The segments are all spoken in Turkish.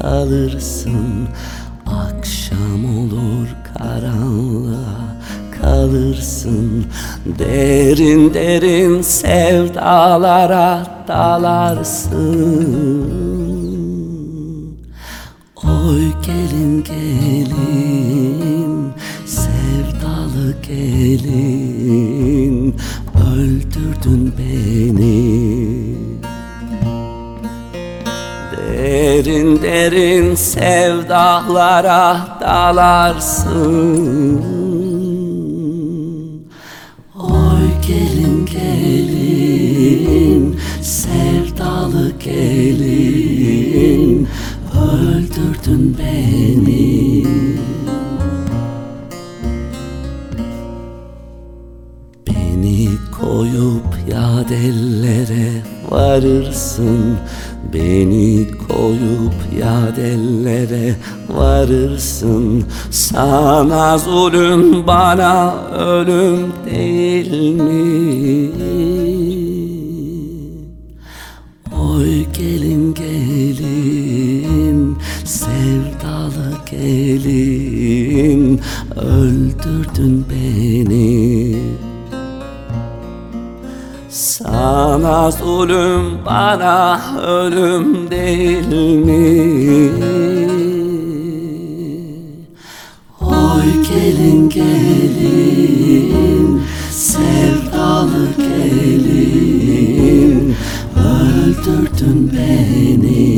kalırsın. Akşam olur karanlığa kalırsın. Derin derin sevdalara dalarsın. Oy gelin gelin sevdalı gelin. Öldürdün beni Derin derin sevdalara dalarsın. Oy gelin gelin sevdalı gelin. Öldürdün beni. Beni koyup yad ellere varırsın. Beni koyup yad ellere varırsın. Sana zulüm bana ölüm değil mi? Oy gelin gelin sevdalı gelin. Öldürdün beni Sana zulüm bana ölüm değil mi? Oy gelin gelin sevdalı gelin öldürdün beni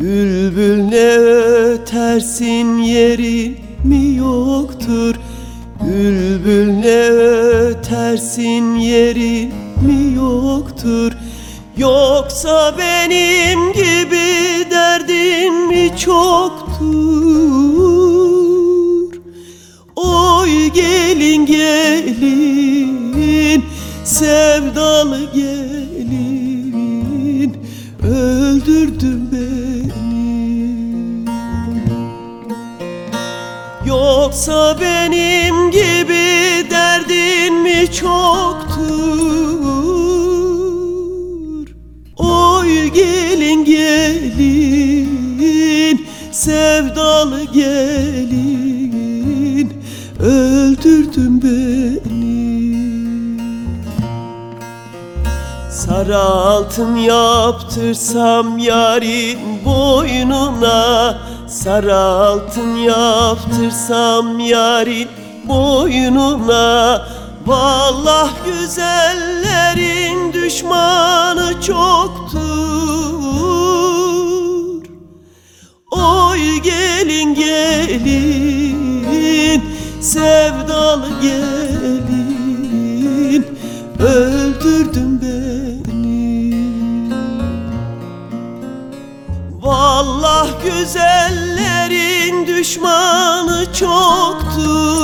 Bülbül ne ötersin yeri mi yoktur? Bülbül ne ötersin yeri mi yoktur? Yoksa benim gibi derdin mi çoktur? Oy gelin gelin sevdalı gelin Yoksa benim gibi derdin mi çoktur? Oy gelin gelin sevdalı gelin öldürdün beni. Sarı altın yaptırsam yarın boynuna Sarı altın yaptırsam yarın boynuna. Vallah güzellerin düşmanı çoktur. Oy gelin gelin sevdalı gelin. Öldürdün beni güzellerin düşmanı çoktur.